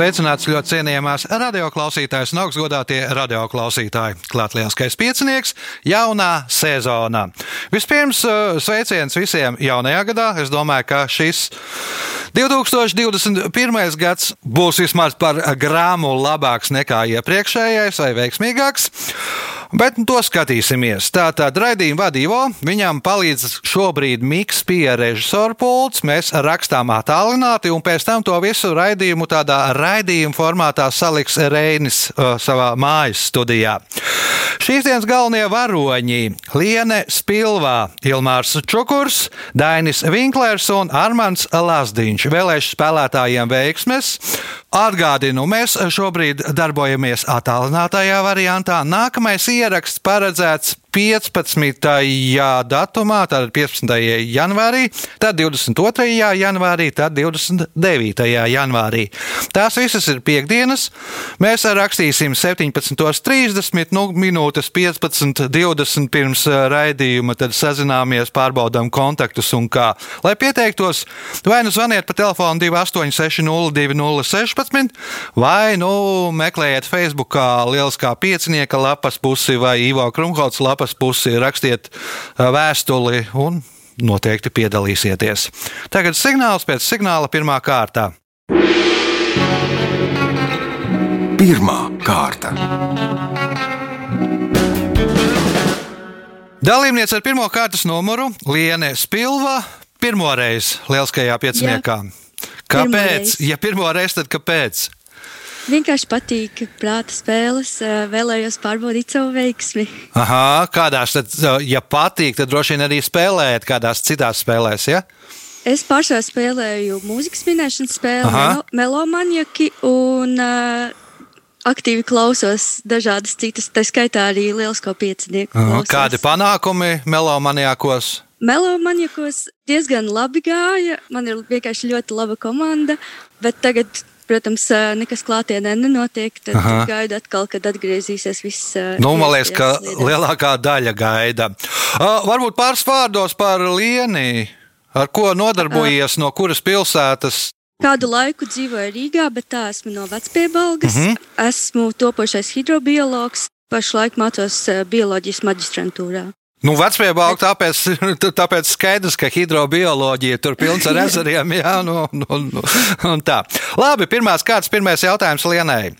Sveicināts ļoti cienījamās radioklausītājas un augstgadātie radioklausītāji. Klātlielskais piecinieks jaunā sezonā. Vispirms uh, sveiciens visiem jaunajā gadā. Es domāju, ka šis 2021. gads būs vismaz par grāmu labāks nekā iepriekšējais vai veiksmīgāks. Bet nu, to skatīsimies. Tātad raidījuma vadīvo viņam palīdz šobrīd Mikls pie režisora pults. Mēs rakstām attālināti, un pēc tam to visu raidījumu tādā raidījuma formātā saliks Reinis uh, savā mājas studijā. Šīs dienas galvenie varoņi - Liene Spilvā, Ilmārs Čukurs, Dainis Vinklers un Armāns Lazdiņš. Vēlēšu spēlētājiem veiksmes! Atgādinu, mēs šobrīd darbojamies attālinātajā variantā. Nākamais ieraksts paredzēts 15. datumā, tātad 15. janvārī, tad 22. janvārī, tad 29. janvārī. Tās visas ir piekdienas. Mēs rakstīsim 17.30, nu, minūtes 15, 20 pirms raidījuma, tad sazināmies, pārbaudām kontaktus un kā. Lai pieteiktos, vai nu zvaniet pa telefonu 28602016, vai nu meklējiet Facebookā Lieliskā piecinieka lapas pusi vai Ivo Krumholts lapas lapas pusi rakstiet vēstuli un noteikti piedalīsieties. Tagad signāls pēc signāla pirmā kārta. Pirmā kārta. Dalībniece ar pirmā kārtas numuru Liene Spilva pirmoreiz Lieliskajā pieciniekā. Kāpēc? Pirmoreiz. Ja pirmoreiz, tad kāpēc? Vienkārši patīk prāta spēles, vēlējos pārbaudīt savu veiksmi. Aha, kādās tad, ja patīk, tad droši vien arī spēlējat kādās citās spēlēs, ja? Es pārsvarā spēlēju mūzikas minēšanas spēli, melo, melomaniaki un uh, aktīvi klausos dažādas citas, tā skaitā arī lielisko piecinieku. Aha. Kādi panākumi melomaniakos? Melomaniakos diezgan labi gāja, man ir vienkārši ļoti laba komanda, bet tagad, protams, nekas klātienē nenotiek, tad Aha. gaidu atkal, kad atgriezīsies viss. eh, Nu, ka sliedēs. lielākā daļa gaida. Uh, varbūt pāris vārdos par Lieniju. Ar ko nodarbojies, no kuras pilsētas? Kādu laiku dzīvoju Rīgā, bet tā esmu no Vecpiebalgas. Mhm. Mm -hmm. Esmu topošais hidrobiologs. Pašlaik mācos bioloģijas maģistrantūrā. Nu, vecpiebalga, tāpēc, tāpēc skaidrs, ka hidrobioloģija tur pilns ar ezeriem, jā, nu, nu, nu, un tā. Labi, pirmās kārtas, pirmais jautājums Lienai.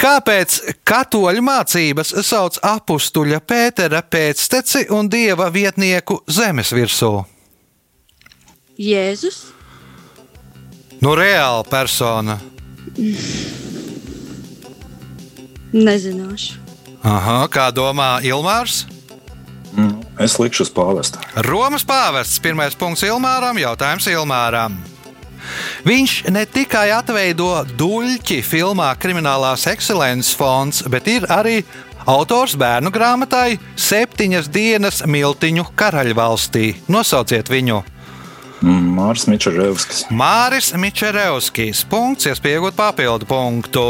Kāpēc katoļu mācības sauc apstuļa Pētera pēcteci un dieva vietnieku zemes virsū? Jēzus, Nu, reāla persona. nezināšu. Aha, kā domā Ilmārs? Es likšu uz pāvestu. Romas pāvests, pirmais punkts Ilmāram, jautājums Ilmāram. Viņš ne tikai atveido duļķi filmā Kriminālās ekscelences fonds, bet ir arī autors bērnu grāmatai Septiņas dienas miltiņu karaļvalstī. Nosauciet viņu! Mārs Mičerevskis. Māris Mičerevskis. Punkts, iespējot papildu punktu.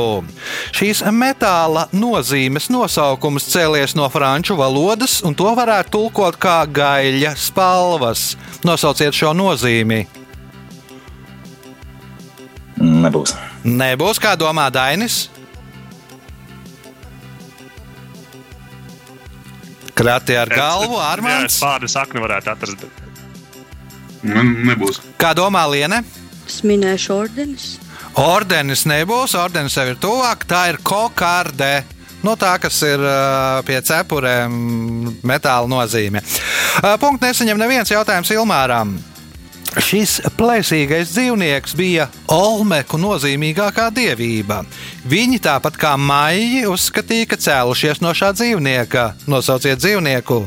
Šīs metāla nozīmes nosaukums cēlies no franču valodas, un to varētu tulkot kā gaļa spalvas. Nosauciet šo nozīmi. Nebūs. Nebūs kā domā Dainis. Krati ar galvu, Jā, es Armāns. vārdu sakni varētu atrast. Man nebūs. Kā domā Liene? Es minēšu ordenis. Ordenis nebūs, ordenis jau ir tuvāk. Tā ir kokārde. Nu, tā, kas ir uh, pie cepurēm, metāla nozīme. Uh, Punkts nesaņem neviens jautājums Ilmāram. Šis plēsīgais dzīvnieks bija Olmeku nozīmīgākā dievība. Viņi tāpat kā maigi uzskatīja, ka cēlušies no šā dzīvnieka. Nosauciet dzīvnieku.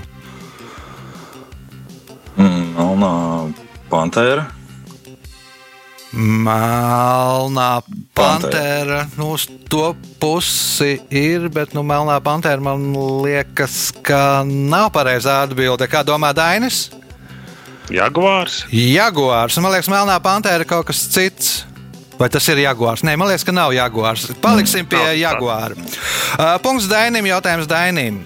Melnā pantēra. Melnā pantēra. Nu, uz to pusi ir, bet nu, melnā pantēra man liekas, ka nav pareizā atbilde. Kā domā Dainis? Jaguārs. Jaguārs. Man liekas, melnā pantēra ir kaut kas cits. Vai tas ir jaguārs? Nē, man liekas, ka nav jaguārs. Paliksim pie Nav, jaguāra. Uh, punkts Dainim, jautājums Dainim.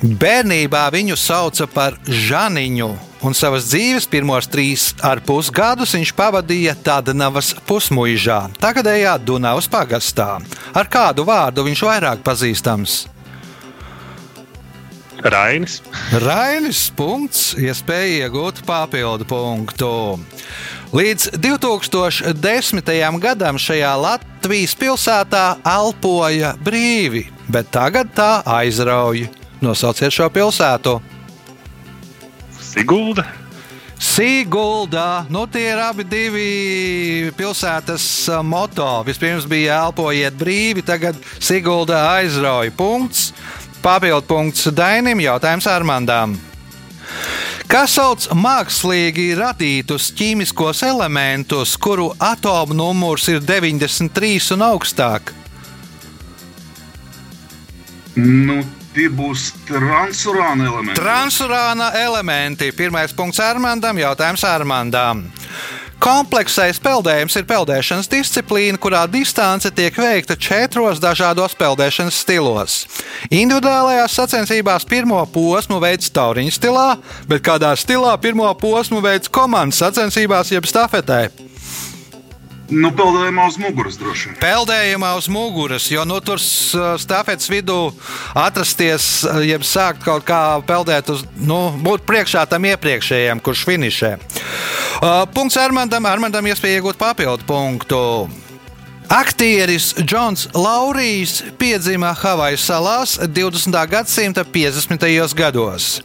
Bērnībā viņu sauca par Žaniņu, un savas dzīves pirmos trīs ar pus gadus viņš pavadīja Tādnavas pusmuižā, tagadējā Dunavas pagastā. Ar kādu vārdu viņš vairāk pazīstams? Rainis. Rainis punkts, iespēja iegūt papildu punktu. Līdz 2010. gadam šajā Latvijas pilsētā elpoja brīvi, bet tagad tā aizrauja. Nosauciet šo pilsētu. Sigulda. Sīguldā, nu tie ir abi divi pilsētas ā, moto. Vispirms bija elpojiet brīvi, tagad Sīguldā aizrauja punkts. Papildu punkts Dainim, jautājums Armandām. Kas sauc mākslīgi radītus ķīmiskos elementus, kuru atomu numurs ir 93 un augstāk? Nu, tie būs transurāna elementi. Transurāna elementi. Pirmais punkts Armandam, jautājums Armandam. Kompleksais peldējums ir peldēšanas disciplīna, kurā distance tiek veikta četros dažādos peldēšanas stilos. Individuālajās sacensībās pirmo posmu veids tauriņu stilā, bet kādā stilā pirmo posmu veids komandas sacensībās jeb stafetē. Nu, peldējumā uz muguras droši vien. Peldējumā uz muguras, jo nu, tur s- stafetes vidū atrasties, jeb sākt kaut kā peldēt, uz, nu, būt priekšā tam iepriekšējiem, kurš finišē. Uh, punkts Armandam, Armandam iespēja iegūt papildu punktu. Aktieris Džons Laurijs piedzima Havaju salās 20. gadsimta 50. gados.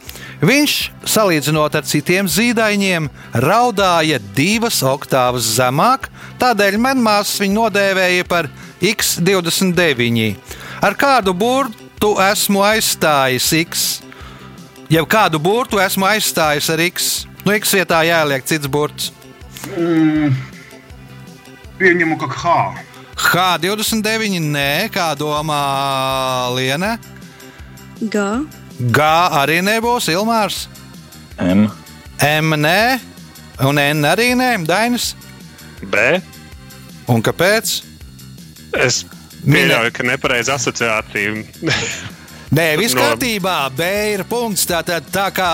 Viņš, salīdzinot ar citiem zīdaiņiem, raudāja divas oktāvas zemāk, tādēļ manmāsas viņu nodēvēja par X29. Ar kādu burtu esmu aizstājis X? Jau kādu burtu esmu aizstājis ar X? Nu, X vietā jāieliek cits burts. Pieņemu, ka H. H29, nē, kā domā Liena. G. G arī nebūs Ilmārs. M. M nē, un N arī nē, Dainis. B. Un kāpēc? Es pieļauju, ka nepareiza asociācija. Nē, viss No- kārtībā. B ir punkts. Tātad tā kā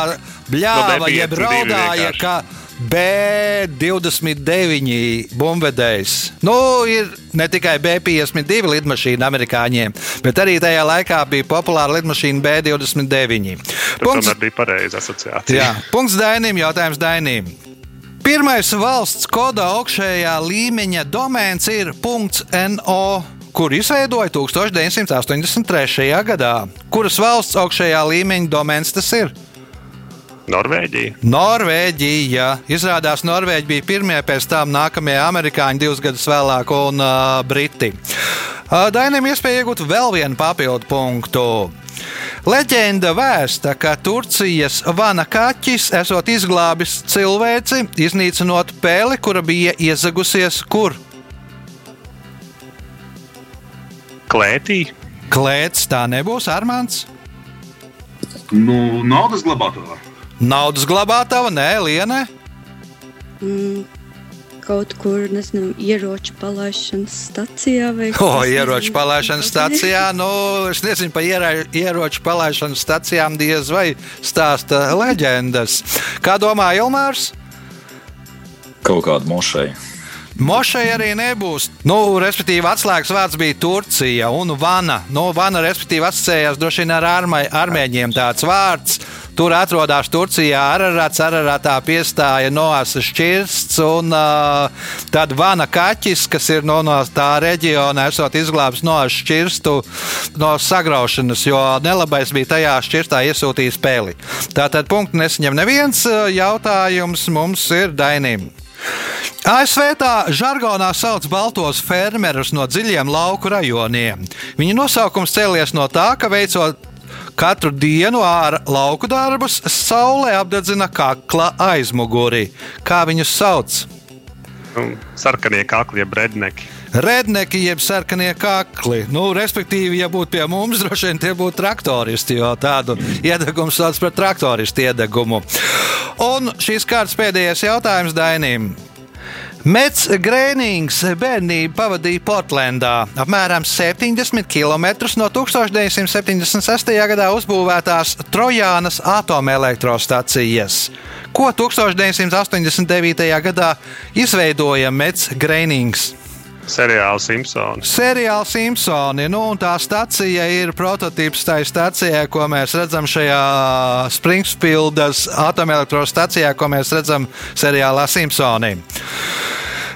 bļāva, No jeb 52 raudāja, vienkārši. Ka B29 bumbvedējs. Nu, ir ne tikai B52 lidmašīna amerikāņiem, bet arī tajā laikā bija populāra lidmašīna B29. Tad tomēr bija pareiza asociācija. Jā, punkts Dainim, jautājums Dainim. Pirmais valsts koda augšējā līmeņa domēns ir .no, kur izveidoja 1983. gadā. Kuras valsts augšējā līmeņa domēns tas ir? Norvēģija. Norvēģija. Izrādās, Norvēģija bija pirmie, pēc tam nākamie amerikāņi divus gadus vēlāk, un uh, Briti. Uh, Dainam iespēja iegūt vēl vienu papildu punktu. Leģenda vēsta, ka Turcijas vana kaķis esot izglābis cilvēci, iznīcinot peli, kura bija iezagusies kur? Klētī. Klēts tā nebūs Armāns. Nu, naudas glabātājā. Naudas glabātava, nē, Liene. Mm, kaut kur, nezinu, ieroču palaišanas stacijā vai O, es ieroču palaišanas stācijā. Nu, es nezinu par ieroču palaišanas stācijām diez vai stāsta leģendas. Kā domā Ilmārs? Kaut kāda mošeja. Mošai arī nebūs. Nu, respektīvi, atslēgas vārds bija Turcija un Vana. Nu, Vana, respektīvi, asociējās droši vien ar armai, armēņiem tāds vārds. Tur atrodas Turcijā Ararats, Araratā piestāja Noāsas šķirsts, un uh, tad Vana kaķis, kas ir no, no tā reģiona, esot izglābis Noāsas šķirstu no sagraušanas, jo nelabais bija tajā šķirstā iesūtījis peli. Tātad punktu nesaņem neviens jautājums mums ir Dainim. ASV tā žargonā sauc baltos fermerus no dziļiem lauku rajoniem. Viņu nosaukums cēlies no tā, ka veicot katru dienu ārā lauku darbus, saule apdedzina kakla aizmuguri. Kā viņus sauc? Nu, sarkanie kakli, jeb redneki. Redneki jeb sarkanie kakli. Nu, respektīvi, ja būtu pie mums, droši vien tie būtu traktoristi, jo tādu iedegumu sauc par traktoristu iedegumu. Un šīs kārtas pēdējais jautājums Dainim. Mets Grēnings bērnību pavadīja Portlandā, apmēram 70 km no 1976. gadā uzbūvētās Trojānas atomelektrostacijas, ko 1989. gadā izveidoja Mets Grēnings. Seriāls Simpsons. Seriāls Simpsoni, nu, tā stacija ir prototyps tai stacijai, ko mēs redzam šajā Springfieldas atomelektrostacijā, ko mēs redzam seriālā Simpsoni.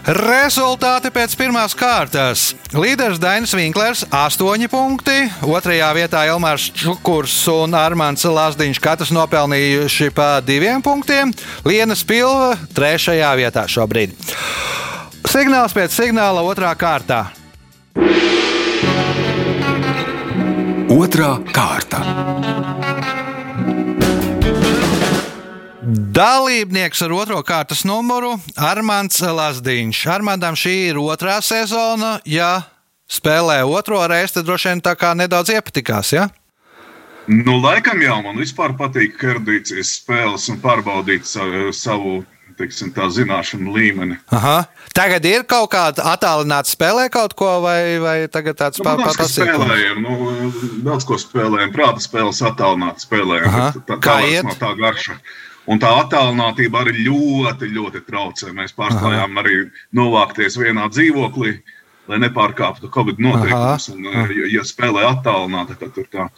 Rezultāti pēc pirmās kārtas. Līderis Dainis Vinklers - 8 punkti, otrajā vietā Elmārs Čukurs un Armāns Lazdiņš katrs nopelnījuši pa diviem punktiem, Liena Spilva - trešajā vietā šobrīd. Signāls pēc signāla otrā kārtā. Otra kārta. Dalībnieks ar otro kārtas numuru - Armāns Lazdiņš. Armānam šī ir otrā sezona. Ja spēlē otro reizi, tad droši vien tā kā nedaudz iepatikās. Ja? Nu, laikam jau man vispār patīk kardīcijas spēles un pārbaudīt savu, savu teiksim, tā zināšanu līmeni. Aha. Tagad ir kaut kāda attālināta spēlē kaut ko, vai, vai tagad tāds Nu, pa- ka papasīkums? spēlējam, nu, daudz ko spēlējam, prāta spēles attālināti spēlējam. Tā, tā vairs nav tā garša. Un tā attālinātība arī ļoti, ļoti traucē. Mēs pārstājām Aha. arī novākties vienā dzīvoklī, lai nepārkāptu Covid noteikumus. Un, ja, ja spēlē attālināti, tad tur tā,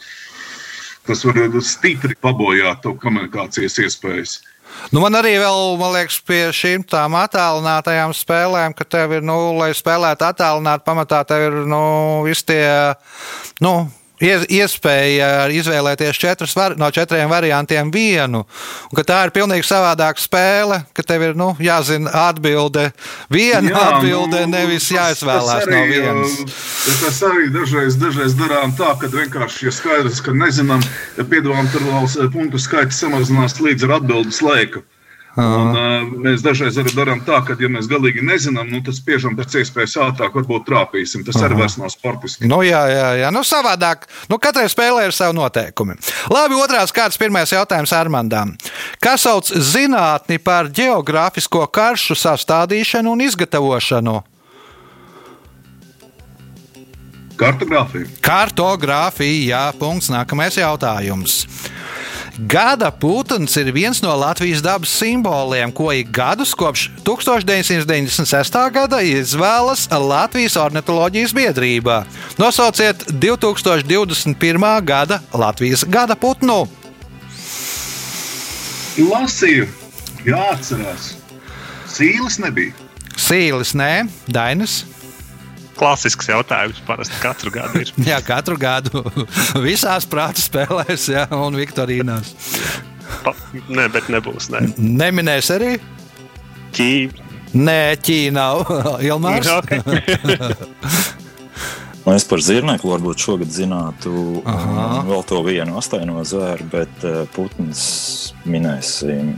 tas var stipri pabojāt to komunikācijas iespējas. Nu, man arī vēl, man liekas, pie šīm tām attālinātajām spēlēm, ka tev ir, nu, lai spēlētu attālināti, pamatā tev ir, nu, visi tie, nu, iespēja izvēlēties četrus, var, no četriem variantiem vienu. Un, tā ir pilnīgi savādāka spēle, ka tev ir, nu, jāzina atbilde, viena Jā, atbilde, nu, nevis jāizvēlās arī, no vienas. uh, Tas arī dažreiz, dažreiz darām tā, ka vienkārši ir skaidrs, ka nezinām, ja piedāvājam tur vēl punktu skaits samazinās līdz ar atbildes laiku. Un, uh, mēs dažreiz arī darām tā, ka, ja mēs galīgi nezinām, nu, tad spiežam pēc iespējas ātrāk, varbūt trāpīsim. Tas arī vairs nav sportiski. Nu, jā, jā, jā. Nu, savādāk. Nu, katrai spēlē ir savi noteikumi. Labi, otrās kārtas, pirmais jautājums Armandām. Kas sauc zinātni par geogrāfisko karšu sastādīšanu un izgatavošanu? Kartogrāfija. Kartogrāfija, jā, punkts. Nākamais jautājums. Gada putns ir viens no Latvijas dabas simboliem, ko ik gadus kopš 1996. gada izvēlas Latvijas ornitholoģijas biedrība. Nosauciet 2021. gada Latvijas gada putnu. Lasīju, jāatcerās. Sīles nebija. Sīlis, nē, Dainis. Klasisks jautājums parasti katru gadu ir. Jā, katru gadu visās prāta spēlēs, jā, un Viktorīnās. Pa, nē, bet nebūs. Nē, Neminēs arī? Ķīna. Nē, Ķīna nav. Ilmārs. Okay. Nu, es par zirnekli varbūt šogad zinātu Aha. um, vēl to vienu astaino zvēru, bet uh, putns minēsim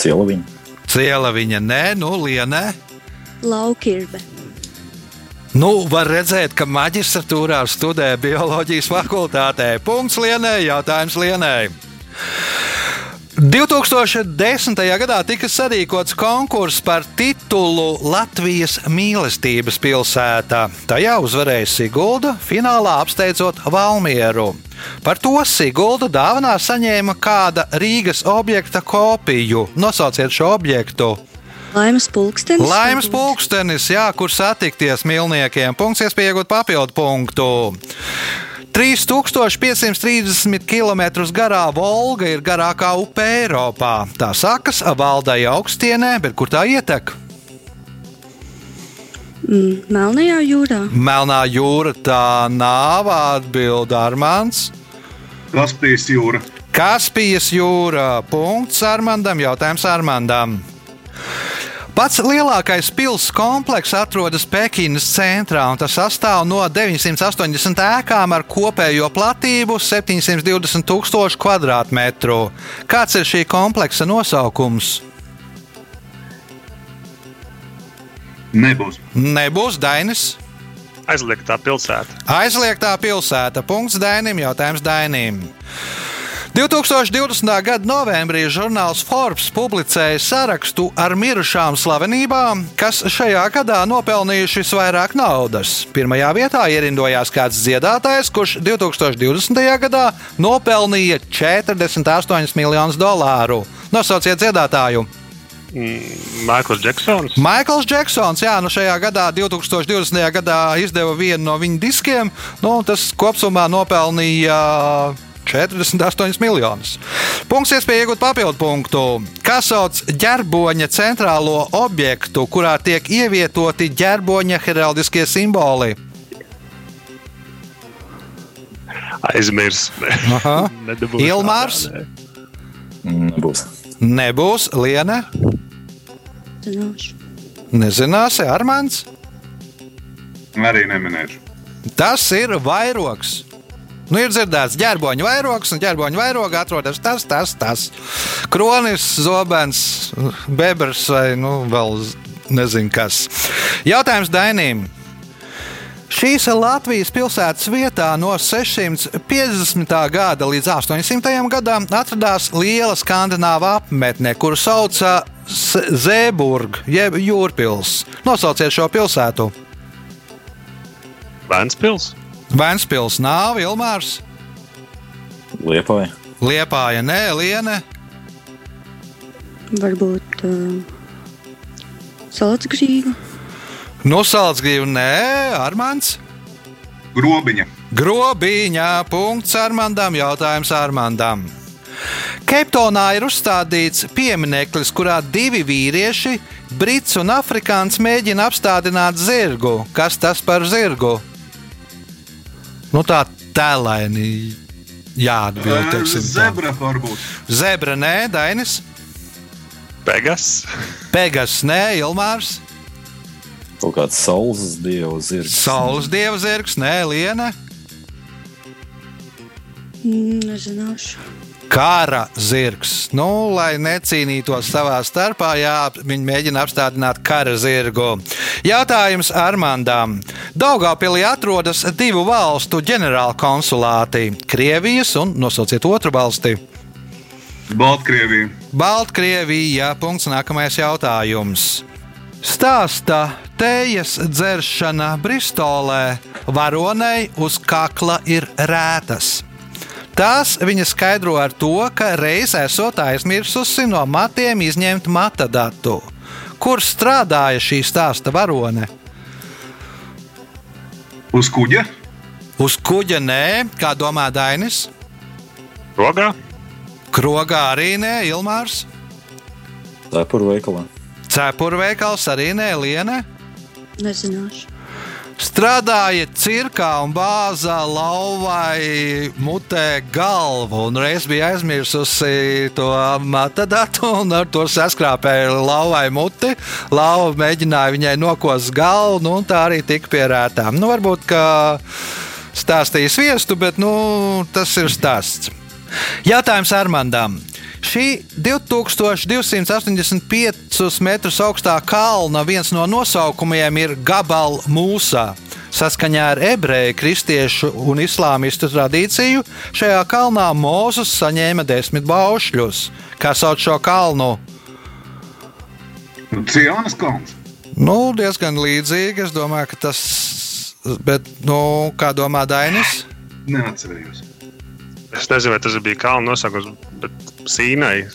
cielaviņu. Ciela viņa nē, nu, lienē. Laukirbe. Nu, var redzēt, ka maģistratūrā studē bioloģijas fakultātē. Punkts lienē, jautājums lienē. 2010. gadā tika sarīkots konkurss par titulu Latvijas mīlestības pilsētā. Tajā uzvarēja Sigulda, finālā apsteidzot Valmieru. Par to Sigulda dāvanā saņēma kāda Rīgas objekta kopiju. Nosauciet šo objektu. Laimas pulkstenis. Laimes pulkstenis, jā, kur satikties milniekiem. Punkts, iespēja iegūt papildu punktu. 3530 km garā Volga ir garākā upe Eiropā. Tā sākas Valdai augstienē, bet kur tā ietek? Mm, Melnajā jūrā. Melnā jūra tā nav atbild Armāns. Kaspijas jūra. Kaspijas jūra. Punkts Armandam, jautājums Armandam. Pats lielākais pilsētas komplekss atrodas Pekinas centrā, un tas sastāv no 980 ēkām ar kopējo platību 720 000 km2. Kāds ir šī kompleksa nosaukums? Nebūs. Nebūs Dainis. Aizliegtā pilsēta. Aizliegtā pilsēta. Punkts Dainim, jautājums Dainim. 2020. gada novembrī žurnāls Forbes publicēja sarakstu ar mirušām slavenībām, kas šajā gadā nopelnījuši visvairāk naudas. Pirmajā vietā ierindojās kāds dziedātājs, kurš 2020. gadā nopelnīja 48 miljonus dolāru. Nosauciet dziedātāju! Maikls Džeksons. Maikls Džeksons, jā, nu šajā gadā, 2020. gadā, izdeva vienu no viņa diskiem. Nu, tas kopumā nopelnīja 48 miljonus. Punkts iespēja iegūt papildu punktu. Kā sauc ģerboņa centrālo objektu, kurā tiek ievietoti ģerboņa heraldiskie simboli? Aizmirs. Ilmārs? tādā, nē. Nebūs. Nebūs Liena, Zināšu. nezināsi Armāns. Arī neminēšu. Tas ir vairogs. Nu, ir dzirdēts, ģērboņa vairogs, un ģērboņa vairogā atrodas tas, tas, tas. Kronis, zobens, bebrs vai nu, vēl nezinu kas. Jautājums Dainīm. Šīs Latvijas pilsētas vietā no 650. gada līdz 800. gadam atradās liela skandināva apmetne, kuru sauca S- Zēburg, jeb Jūrpils. Nosauciet šo pilsētu. Vēnspils. Vēnspils nav, Ilmārs, Liepāja. Liepāja, nē, Liene, Varbūt uh, salacgrīva. Nusaldsgrīva, nē, Armāns. Grobiņa. Grobiņā, punkts Armandam, jautājums Armandam. Keiptonā ir uzstādīts piemineklis, kurā divi vīrieši, brits un afrikāns, mēģina apstādināt zirgu. Kas tas par zirgu? Nu, tā tēlaini jāatbild. teiksim tā. Zebra varbūt. Zebra, nē, Dainis. Pegas. Pegas, nē, Ilmārs. Kaut kāds saules dievu zirgs. Saules dieva zirgs, nē, Liena. Mm, Nezināšu. Kara zirgs. Nu, lai necīnītos savā starpā, jā, viņi mēģina apstādināt kara zirgu. Jautājums Armandam. Daugāpilī atrodas divu valstu ģenerāla konsulāti - Krievijas un nosauciet otru valsti. Baltkrievija. Baltkrievija. Punkts nākamais jautājums. Stāsta tējas dzeršana Bristolē varonei uz kakla ir rētas. Tās viņa skaidro ar to, ka reiz esot aizmirsusi no matiem izņemt matadatu. Kur strādāja šī stāsta varone? Uz kuģa. Uz kuģa nē, kā domā Dainis. Rogā. Krogā arī nē, Ilmārs. Cepuru veikalā. Cepuru veikals arī nē, Liene. Nezināšu. Strādāja cirkā un bāzā lauvai mutē galvu. Un reiz bija aizmirsusi to matadatu un ar to saskrāpēja lauvai muti. Lauva mēģināja viņai nokost galvu, nu, un tā arī tika pierētā. Nu, varbūt, ka stāstīja sviestu, bet nu, tas ir stāsts. Jautājums Armandam. Šī 2285 metrus augstā kalna viens no nosaukumiem ir Gabal Mūsā. Saskaņā ar ebreju, kristiešu un islāmistu tradīciju, šajā kalnā Mozus saņēma desmit baušļus. Kā sauc šo kalnu? Cijānas kalns. Nu, diezgan līdzīgi. Es domāju, ka tas. Bet, nu, kā domā Dainis? Neatcerējos. Es nezinu, vai tas bija kalnu nosaukums, bet Sīnai.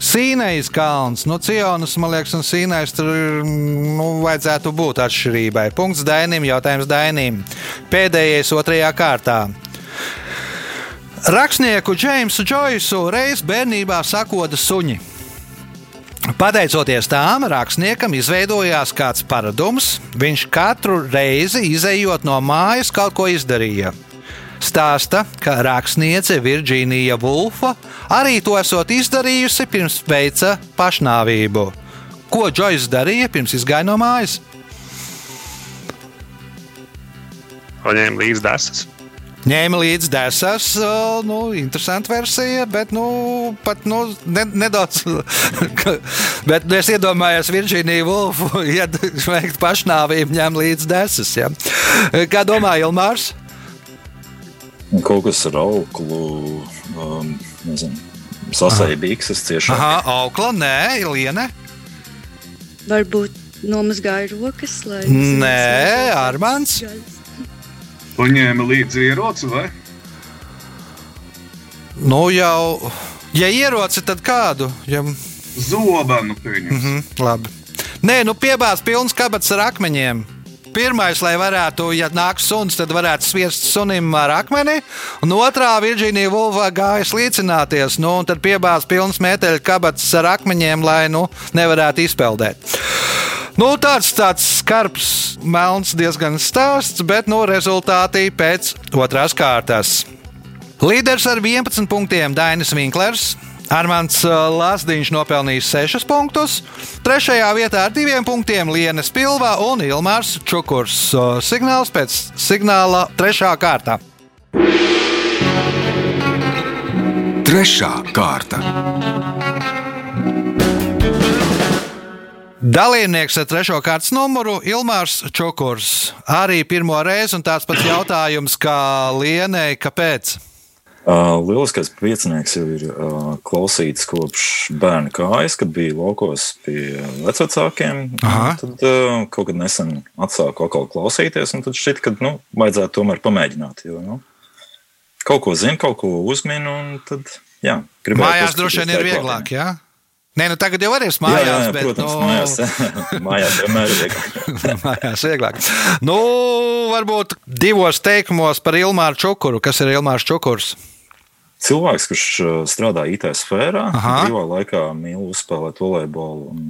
Sīnais kalns, nu, Cionas, man liekas, un Sīnais tur nu, vajadzētu būt atšķirībai. Punkts Dainim, jautājums Dainim. Pēdējais otrajā kārtā. Rakstnieku Džeimsu Džoisu reiz bērnībā sakoda suņi. Pateicoties tām, rakstniekam izveidojās kāds paradums. Viņš katru reizi izējot no mājas kaut ko izdarīja. Stāsta, ka rakstniece Virģīnija Vulfa arī to esot izdarījusi pirms veica pašnāvību. Ko Džois darīja pirms izgāja no mājas? Paņēma līdzi desas. Ņēma līdzi desas, uh, nu, interesanta versija, bet nu, pat nu, ne, nedaudz. bet es iedomājos, Virģīniju Vulfu, ja veikt pašnāvību, ņem līdzi desas. Ja. Kā domā Ilmārs? Kaut kas ar auklu, um, nezinu, sasēja bikses ciešāk. Aha, aukla, nē, Liene. Varbūt nomazgāja rokas, lai. Nē, Armāns. Paņēma līdzi ieroci vai? Nu jau, ja ieroci, tad kādu? Ja... Zobenu pieņem. Mm -hmm, labi. Nē, nu piebāz pilns kabats ar akmeņiem. Pirmais, lai varētu, ja nāks suns, tad varētu spiest sunim ar akmeni, un otrā Virģīnija Vulva gāja slīcināties, nu, un tad piebāz pilns mēteļu kabats ar akmeņiem, lai, nu, nevarētu izpeldēt. Nu, tāds, tāds skarbs, melns, diezgan stāsts, bet nu, rezultāti pēc otrās kārtas. Līderis ar 11 punktiem Dainis Vinklers. Armāns Lāsdiņš nopelnījis 6 punktus, 3. vietā ar 2 punktiem Lienas Pilvā un Ilmārs Čukurs. Signāls pēc signāla 3. kārta. Trešā kārta. Dalībnieks ar trešo kārtas numuru Ilmārs Čukurs. Arī pirmo reizi un tāds pats jautājums kā Lienai, kāpēc? Uh, lieliskais piecinieks jau ir uh, klausīts kopš bērna kājas, kad bija laukos pie vecākiem. Tad uh, kaut kad nesen atsāku atkal klausīties, un tad šķiet, ka nu, vajadzētu tomēr pamēģināt. Jo, nu, kaut ko zinu, kaut ko uzminu, un tad, jā, gribētu. Mājās droši vien ir vieglāk, jā? Nē, nu tagad jau varēs mājās. Jā, jā, bet, protams, nu... mājās, mājās vienmēr ir vieglāk. mājās vieglāk. Nu, varbūt divos teikumos par Ilmāru Čukuru. Kas ir Ilmārs Čukurs? Cilvēks, kurš strādā IT sfērā, brīvā laikā mīl uzspēlēt volejbolu un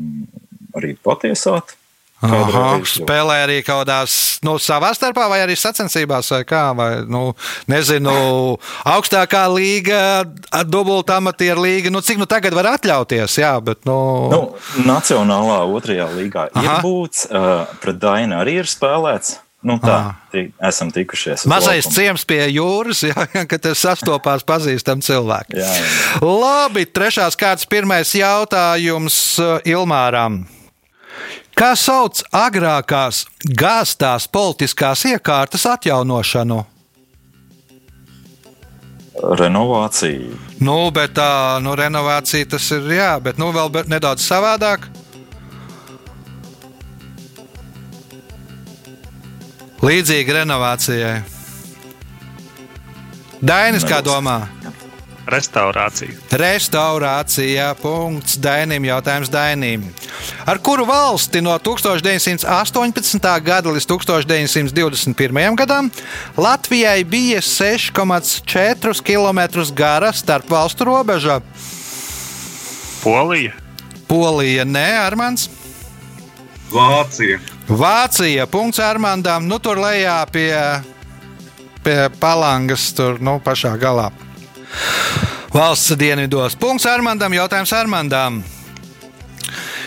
arī patiesāt. Aha, spēlē arī kaut kādās nu, savā starpā, vai arī sacensībās, vai kā. Vai, nu, nezinu, augstākā līga, dubultā amatieru līga. Nu, cik nu tagad var atļauties? Jā, bet. Nu, Nu, Nacionālā otrajā līgā Aha. ir būts, uh, pret Dainu arī ir spēlēts. Nu, tā, ti, esam tikušies. Mazais laukuma. ciems pie jūras, jā, kad tas sastopās pazīstami cilvēki. Jā, jā. Labi, trešās kārtas pirmais jautājums uh, Ilmāram. Kā sauc agrākās gāztās politiskās iekārtas atjaunošanu? Renovācija. Nu, bet tā nu, renovācija tas ir, jā, bet nu, vēl nedaudz savādāk. Līdzīgi renovācijai. Dainis, kā domā? Restaurācija. Restaurācija. Punkts Dainim. Jautājums Dainim. Ar kuru valsti no 1918. gada līdz 1921. gadam Latvijai bija 6,4 km gara starp valstu robeža? Polija. Polija, nē, Armāns. Vācija. Vācija. Punkts Armāndam. Nu, tur lejā pie, pie palangas, tur nu, pašā galā. Valsts dienvidos. Punkts Armandam. Jautājums Armandam.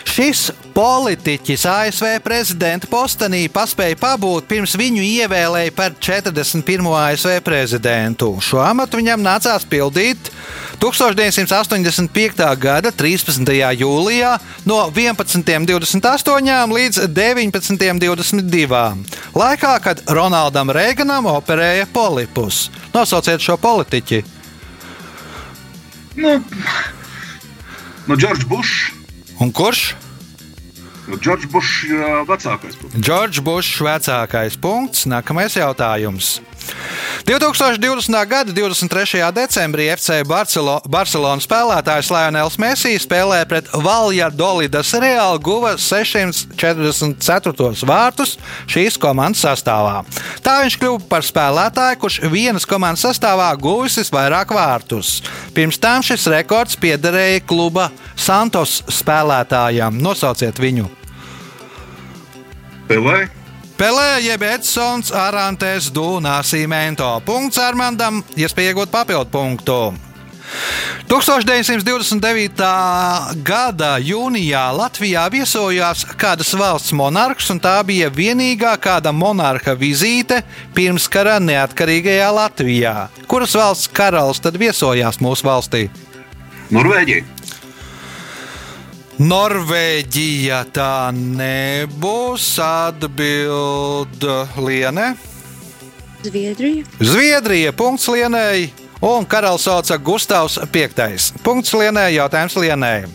Šis politiķis ASV prezidenta postenī paspēja pabūt pirms viņu ievēlēja par 41. ASV prezidentu. Šo amatu viņam nācās pildīt 1985. gada 13. jūlijā no 11.28 līdz 19.22. Laikā, kad Ronaldam Reiganam operēja polipus. Nosauciet šo politiķi! Nu, nu Džordžs Bušs. Un kurš? Nu, Džordžs Bušs ir ā, vecākais. Džordžs Bušs, vecākais punkts. Nākamais jautājums. 2020. gada 23. decembrī FC Barcelo, Barcelonas spēlētājs Lionels Messi spēlē pret Valjadolidas Real guva 644 vārtus šīs komandas sastāvā. Tā viņš kļuva par spēlētāju, kurš vienas komandas sastāvā guvis visvairāk vārtus. Pirms tam šis rekords piederēja kluba Santos spēlētājam. Nosauciet viņu! Pelē. Pelē, jeb Edsons, Arantes, Dunāsī, Mento. Punkts Armandam, iespēja iegūt papildu punktu. 1929. gada jūnijā Latvijā viesojās kādas valsts monarhs, un tā bija vienīgā kāda monarha vizīte pirms kara neatkarīgajā Latvijā. Kuras valsts karalis tad viesojās mūsu valstī? Norvēģija. Norvēģija tā nebūs atbild Liene. Zviedrija. Zviedrija. Punkts Lienai. Un karalis sauca Gustavs V. Punkts Lienai. Jautājums Lienai.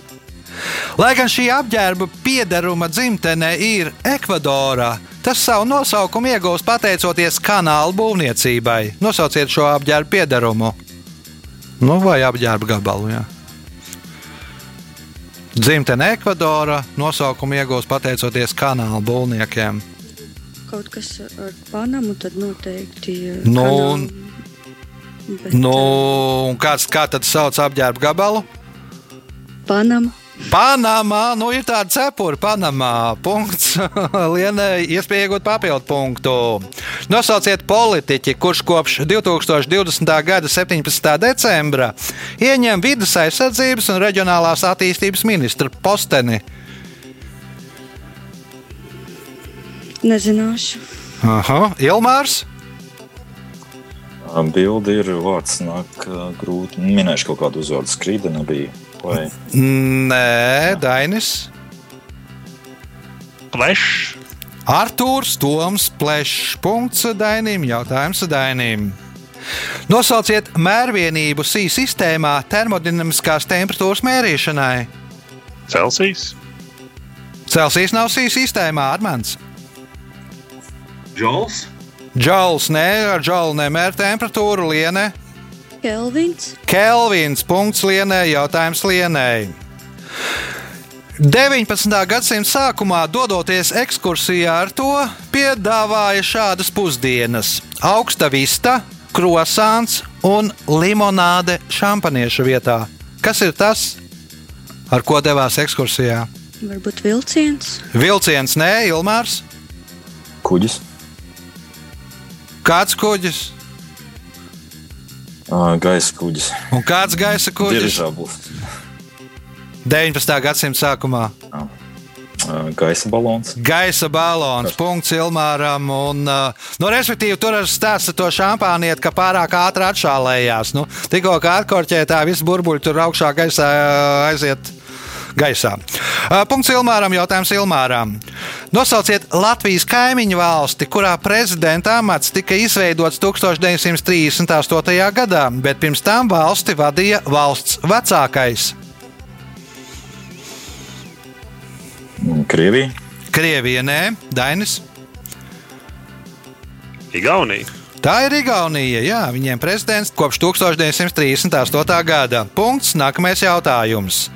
Lai gan šī apģērba piederuma dzimtene ir Ekvadorā, tas savu nosaukumu iegūst pateicoties kanāla būvniecībai. Nosauciet šo apģērbu piederumu. Nu, vai apģērba gabalu. Jā. Dzimtene Ekvadorā nosaukumu iegūst pateicoties kanāla būvniekiem. Kaut kas ar Panamu tad noteikti. eh, Nu, kanālu, bet, Nu, eh, kāds, kā tad sauc apģērba gabalu? Panama. Panamā, nu ir tāda cepura, Panamā. Punkts. Lienai, iespēja iegūt papildu punktu. Nosauciet politiķi, kurš kopš 2020. gada 17. decembra ieņem vidas aizsardzības un reģionālās attīstības ministra posteni. Nezināšu. Aha, Ilmārs. Bildi ir vārds, nāk grūti. Minēšu kaut kādu uzvārdu skrīda nebija. Vai Nē, Dainis. Plešs. Arthurs Toms Plešs. Punkts Dainim. Jautājums Dainim. Nosauciet mērvienību SI sistēmā termodinamiskās temperatūras mērīšanai. Celsijas. Celsijas nav SI sistēmā, Armāns. Džols, Džauls, nē, ar džaulu nemēr temperatūru lienē. Kelvins. Kelvins, punkts lienē, jautājums lienē. 19. gadsimta sākumā, dodoties ekskursijā ar to, piedāvāja šādas pusdienas - augsta vista, krosāns un limonāde šampanieša vietā. Kas ir tas, ar ko devās ekskursijā? Varbūt vilciens. Vilciens, nē, Ilmārs, kuģis? kāds kuģis Gaisa kuģis. un kāds gaisa kuģis? Dirižablis. 19. gadsimta sākumā. Ā, Gaisa balons. Gaisa balons, punkts Ilmāram. Un, nu, respektīvi, tur ar stāstu to šampānieti, ka pārāk ātri atšālējās. Nu, tikko kā atkorķē tā viss burbuļi tur augšā gaisā aiziet. Gaisā. Uh, Punkts Ilmāram, jautājums Ilmāram. Nosauciet Latvijas kaimiņu valsti, kurā prezidenta amats tika izveidots 1938. gadā, bet pirms tam valsti vadīja valsts vecākais. Krievija. Krievija, nē, Dainis. Igaunija. Tā ir Igaunija. Jā, viņiem prezidents kopš 1938. gada. Punkts. Nākamais jautājums.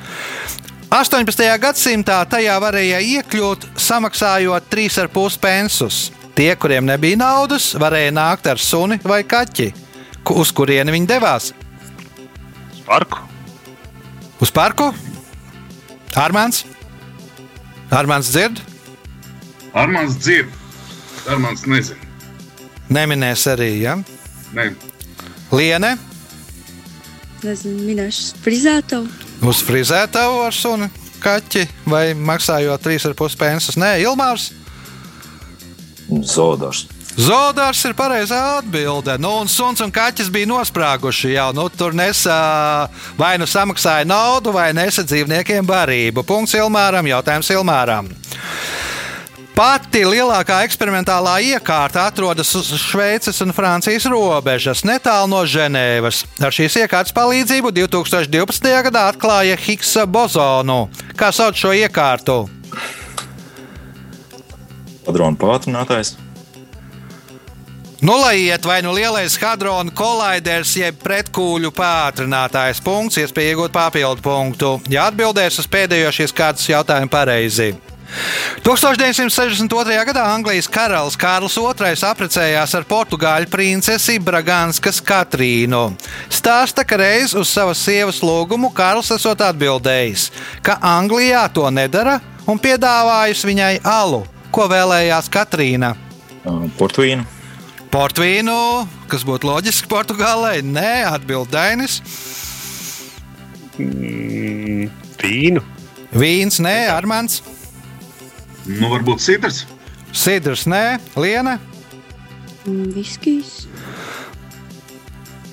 18. gadsimtā tajā varēja iekļūt, samaksājot 3,5 pensus. Tie, kuriem nebija naudas, varēja nākt ar suni vai kaķi. Ku- Uz kurieni viņi devās? Parku. Uz parku? Armāns? Armāns dzird? Armāns dzird. Armāns nezina. Neminēs arī, ja? Ne. Liene Nezinu, minēšu frizētavu. Uz frizētavu ar suni kaķi vai maksājot 3,5 pensus. Nē, Ilmārs. Zodars. Zodārs ir pareizā atbilde. Nu, un suns un kaķis bija nosprāguši jau. Nu, tur nesa vai nu samaksāja naudu, vai nesa dzīvniekiem barību. Punkts Ilmāram, jautājums Ilmāram. Pati lielākā eksperimentālā iekārta atrodas uz Šveices un Francijas robežas, netālu no Ženēvas. Ar šīs iekārtas palīdzību 2012. gadā atklāja Higgsa bozonu. Kā sauc šo iekārtu? Padrona pātrinātājs. Nu, lai iet vai nu lielais hadrona kolaiders, jeb pretkūļu pātrinātājs punkts, iespēja iegūt papildu punktu, ja atbildēs uz pēdējo šīs kārtas jautājumu pareizi. 1962. gadā Anglijas karalis Kārls II apprecējās ar portugāļu princesi Braganskas Katrīnu. Stāsta, ka reiz uz savas sievas lūgumu Kārls esot atbildējis, ka Anglijā to nedara un piedāvājis viņai alu, ko vēlējās Katrīna. Ā, Portvīna. Portvīnu, kas būtu loģiski Portugālē, nē, atbild Dainis. Mm, vīnu. Vīns, nē, Armāns. Nu, varbūt citrs. Sidrs, nē, Liena. Mm, Viskijs.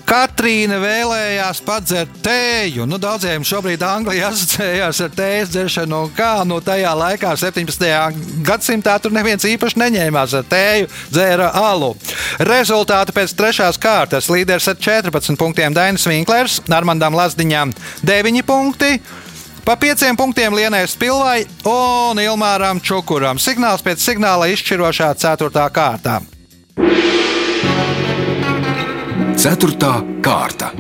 Katrīna vēlējās padzert tēju. Nu, daudziem šobrīd Anglijā asociējās ar tējas dzeršanu, un kā nu, tajā laikā, 17. gadsimtā, tur neviens īpaši neņēmās ar tēju, dzēra alu. Rezultāti pēc trešās kārtas līderis ar 14 punktiem Dainis Vinklers, Armandam Lazdiņām 9 punkti. Pa pieciem punktiem Lienai Spilvai un Ilmāram Čukuram. Signāls pēc signāla izšķirošā ceturtā kārtā. Ceturtā kārta.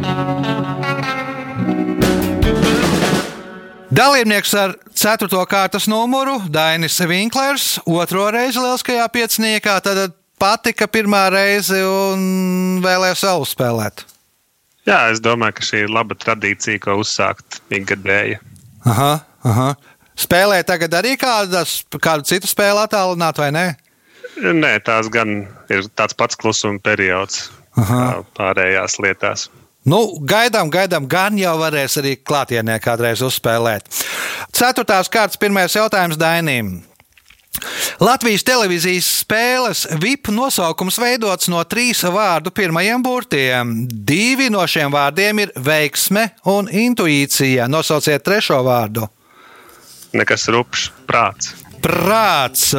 Dalībnieks ar 4. kārtas numuru Dainis Vinklers, otro reizi lieliskajā pieciniekā, tad patika pirmā reize un vēlējās vēl spēlēt. Jā, es domāju, ka šī ir laba tradīcija, ko uzsākt ikgadēji. Aha, aha. Spēlē tagad arī kādas, kādu citu spēli attālināt, vai ne? Nē, tās gan ir tāds pats klusuma periods Aha. pārējās lietās. Nu, gaidām, gaidām, gan jau varēs arī klātienē kādreiz uzspēlēt. Ceturtās kārtas pirmais jautājums Dainīm. Latvijas televīzijas spēles VIP nosaukums veidots no trīs vārdu pirmajiem burtiem. Divi no šiem vārdiem ir veiksme un intuīcija. Nosauciet trešo vārdu. Nekas rupšs, prāts. Prāts.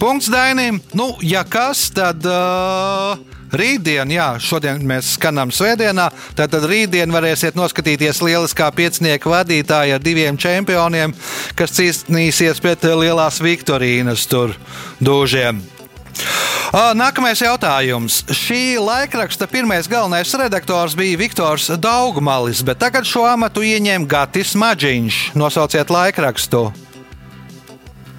Punkts Dainim. Nu, ja kas, tad. Uh, Rītdien, jā, šodien mēs skanām svētdienā, tad, rītdien varēsiet noskatīties lieliskā piecinieku vadītāja ar diviem čempioniem, kas cīnīsies pret lielās Viktorīnas tur dūžiem. Nākamais jautājums. Šī laikraksta pirmais galvenais redaktors bija Viktors Daugmalis, bet tagad šo amatu ieņem Gatis Maģiņš. Nosauciet laikrakstu.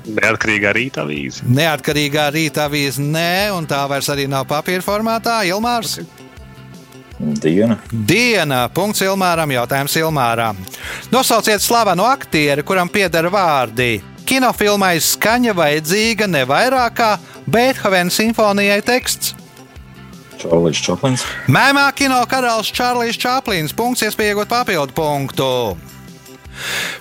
Neatkarīgā rīta avīze. Neatkarīgā rīta avīze, nē, un tā vairs arī nav papīra formātā. Ilmārs. Diena. Diena. Punkts Ilmāram. Jautājums Ilmāram. Nosauciet slavenu aktieri, kuram pieder vārdi. Kinofilmai skaņa vajadzīga ne vairāk kā Beethovena simfonijai teksts. Čārlis Čaplins. Mēmā kino karalis Čārlis Čaplins. Punkts, iespējot papildu punktu.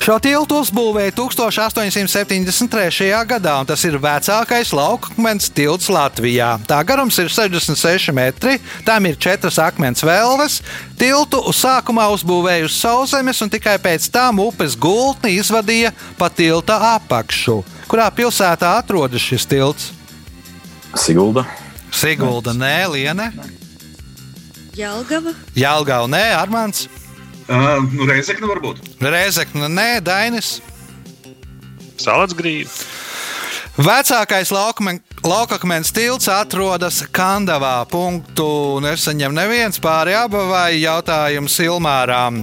Šo tiltu uzbūvēja 1873. gadā, un tas ir vecākais laukakmens tilts Latvijā. Tā garums ir 66 metri, tam ir četras akmens vēlves. Tiltu sākumā uzbūvēja uz sauszemes, un tikai pēc tam upes gultni izvadīja pa tilta apakšu. Kurā pilsētā atrodas šis tilts? Sigulda. Sigulda, nē, Liene. Jelgava, Jālgava, nē, Armāns. Uh, nu, Reizekne varbūt. Reizekne, nē, Dainis. Salats grīda. Vecākais laukakmens tilts atrodas Kandavā. Punktu nesaņem neviens pāri abavai jautājums Ilmārām.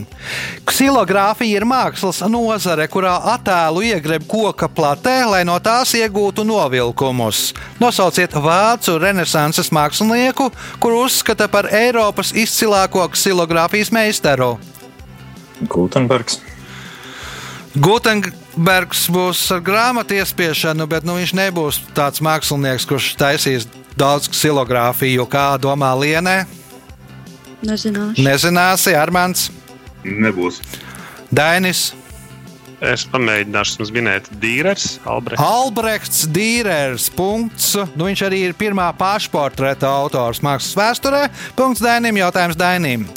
Ksilogrāfija ir mākslas nozare, kurā attēlu iegreb koka platē, lai no tās iegūtu novilkumus. Nosauciet vācu renesanses mākslinieku, kuru uzskata par Eiropas izcilāko ksilogrāfijas meistaru. Gutenbergs. Gutenbergs būs ar grāmatu iespiešanu, bet nu, viņš nebūs tāds mākslinieks, kurš taisīs daudz ksilogrāfiju, kā domā Lienē. nezināšu. Nezināsi, Armāns, Nebūs. Dainis, Es pamēģināšu jums minēt Dīrers, Albrechts. Albrechts, Dīrers. Punkts. Nu, viņš arī ir pirmā pašportreta autors mākslas vēsturē. Punkts Dainim, jautājums Dainim.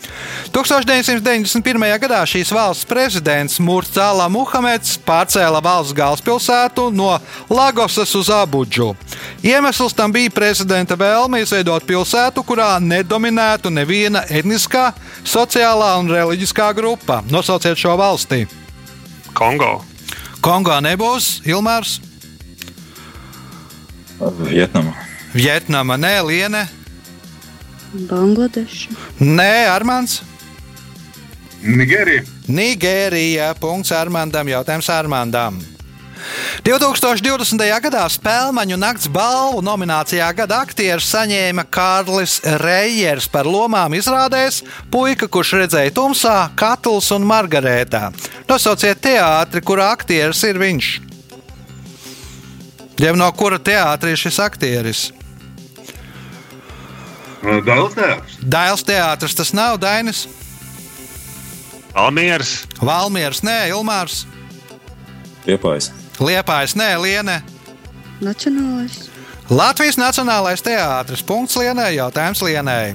1991. gadā šīs valsts prezidents Murcāla Muhameds pārcēla valsts galvaspilsētu no Lagosas uz Abudžu. Iemesls tam bija prezidenta vēlme izveidot pilsētu, kurā nedominētu neviena etniskā, sociālā un reliģiskā grupa. Nosauciet šo valsti. Kongo. Kongo nebūs, Ilmārs, Vietnama. Vietnama, nē, Liene, Bangladeša, nē, Armāns. Nigērija. Nigērija. Punkts Armandam. Jautājums Armandam. 2020. gadā Spēlmaņu nakts balvu nominācijā gada aktieris saņēma Kārlis Reijers par lomām izrādēs Puika, kurš redzēja tumsā, Katls un Margarētā. Nosauciet teātri, kurā aktieris ir viņš. Jau no kura teātra ir šis aktieris? Dāvidas teātris. Dāļas teātris tas nav Dainis, Almieras. Valmiers, nē, Ilmārs, Piepājs. Liepājs, nē, Liene. Nacionālais, Latvijas Nacionālais teātris. Punkts Lienai. Jautājums Lienai.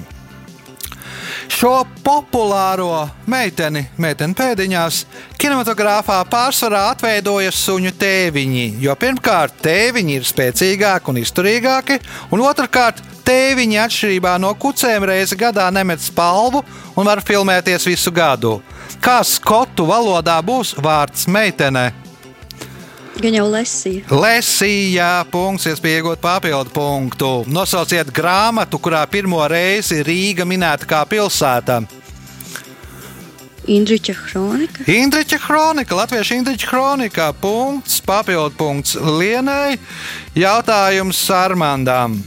Šo populāro meiteni, meiteni pēdiņās, kinematogrāfā pārsvarā atveidoja suņu tēviņi. Jo pirmkārt, tēviņi ir spēcīgāki un izturīgāki, un otrkārt, tēviņi atšķirībā no kucēm reizi gadā nemet spalvu un var filmēties visu gadu. Kā skotu valodā būs vārds meitene? Gan jau lesīja. Lesija, punkts, iespēja iegūt papildu punktu. Nosauciet grāmatu, kurā pirmo reizi Rīga minēta kā pilsēta. Indriča kronika. Indriča kronika, Latviešu Indriča kronika. Punkts, papildu punkts Lienai. Jautājums Armandam.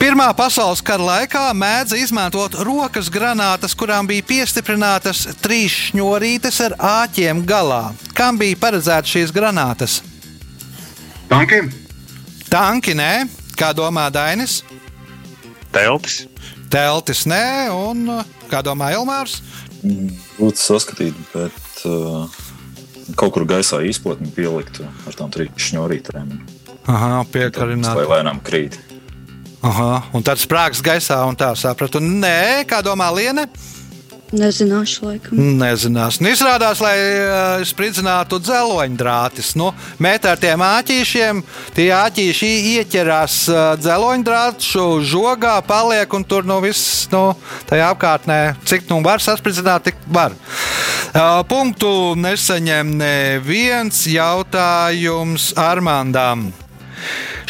Pirmā pasaules kara laikā mēdza izmantot rokas granātas, kurām bija piestiprinātas trīs šņurītes ar āķiem galā. Kam bija paredzētas šīs granātas? Tankiem? Tanki nē, kā domā Dainis? Teltis. Teltis nē, un kā domā Elmārs? Būtu saskatīt, bet uh, kaut kur gaisā izplatni pielikt ar tām trīs šņurītēm. Aha, piekarināt. Vai lēnām krīt. Aha, un tad sprāgs gaisā, un tā sapratu. Nē, kā domā Liene? Nezināšu, laikam. Nezinās. Nu, izrādās, lai uh, spridzinātu dzeloņdrātis. Nu, Mēt ar tiem āķīšiem, tie āķīši ieķerās uh, dzeloņdrātu žogā, paliek un tur nu viss nu, tajā apkārtnē, cik nu var saspridzināt, tik var. Uh, punktu nesaņem neviens jautājums Armandam.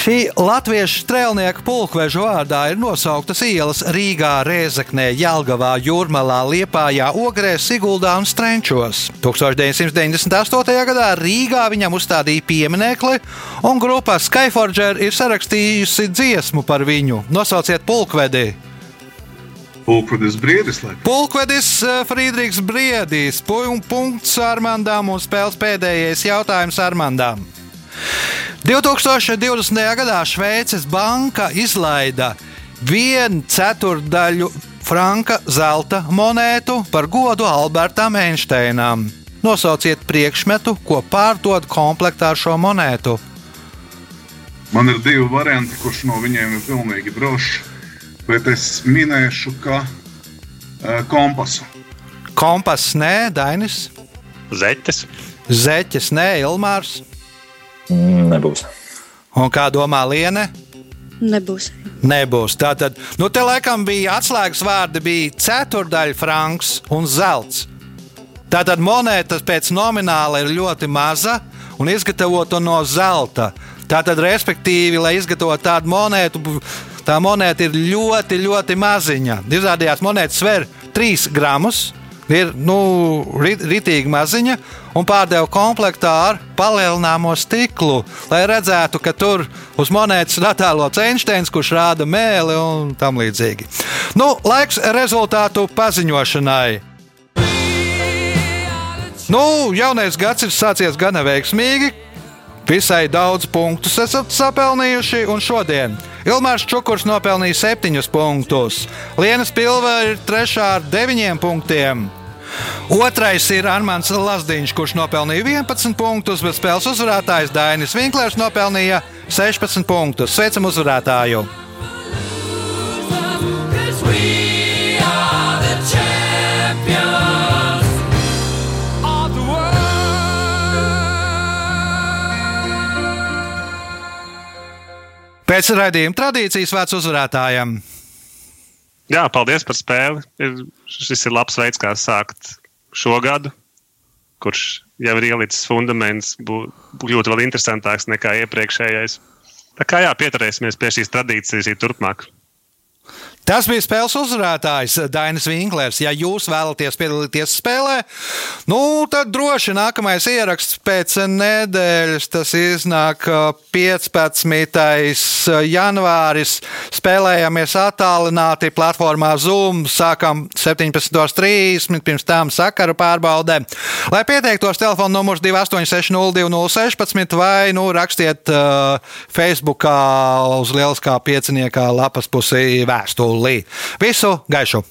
Šī latviešu strēlnieka pulkveža vārdā ir nosauktas ielas Rīgā, Rēzaknē, Jelgavā, Jūrmalā, Liepājā, Ogrē, Siguldā un Strenčos. 1998. gadā Rīgā viņam uzstādīja pieminekli, un grupa Skyforger ir sarakstījusi dziesmu par viņu. Nosauciet pulkvedi! Pulkvedis Briedis. Laikam. Pulkvedis Friedrichs Briedis. Punkts Armandām un spēles pēdējais jautājums Armandām. 2020. gadā Šveices banka izlaida vienu ceturdaļu franka zelta monētu par godu Albertam Einsteinam. Nosauciet priekšmetu, ko pārdod komplektā ar šo monētu. Man ir divi varianti, kurš no viņiem ir pilnīgi drošs. Bet es minēšu, ka uh, kompasu. Kompass nē, Dainis. Zeķes. Zeķes nē, Ilmārs. Nebūs. Un kā domā Liene? Nebūs. Nebūs. Tātad, nu, te laikam bija atslēgas vārdi, bija ceturdaļa franks un zelts. Tātad monēta pēc nomināla ir ļoti maza un izgatavota no zelta. Tātad, respektīvi, lai izgatavotu tādu monētu, tā monēta ir ļoti, ļoti maziņa. Izrādījās, monēta sver 3 gramus, ir nu, ritīgi maziņa un pārdeva komplektā ar palielināmo stiklu, lai redzētu, ka tur uz monētas ir attēlots Einsteins, kurš rāda mēli un tam līdzīgi. Nu, laiks rezultātu paziņošanai. Nu, jaunais gads ir sācies gana veiksmīgi. Visai daudz punktus esat sapelnījuši, un šodien Ilmārs Čukurs nopelnīja 7 punktus. Lienas Pilva ir 3 ar 9 punktiem. Otrais ir Armāns Lazdiņš, kurš nopelnīja 11 punktus, bet spēles uzvarētājs Dainis Vinklers nopelnīja 16 punktus. Sveicam uzvarētāju! Pēc raidījuma tradīcijas vērts uzvarētājiem. Jā, paldies par spēli. Ir, šis ir labs veids, kā sākt šo gadu, kurš jau ir ielicis fundaments, būtu vēl interesantāks nekā iepriekšējais. Tā kā jā, pieturēsimies pie šīs tradīcijas arī turpmāk. Tas bija spēles uzvarētājs Dainis Vinklers. Ja jūs vēlaties piedalīties spēlē, nu, tad droši nākamais ieraksts pēc nedēļas. Tas iznāk 15. janvāris. Spēlējamies attālināti platformā Zoom. Sākam 17.30. Pirms tam sakaru pārbaudē. Lai pieteiktos, telefona numurs 286-0216 vai nu, rakstiet uh, Facebookā uz lieliskā pieciniekā lapas pusī vēstuli. Visu gaišu!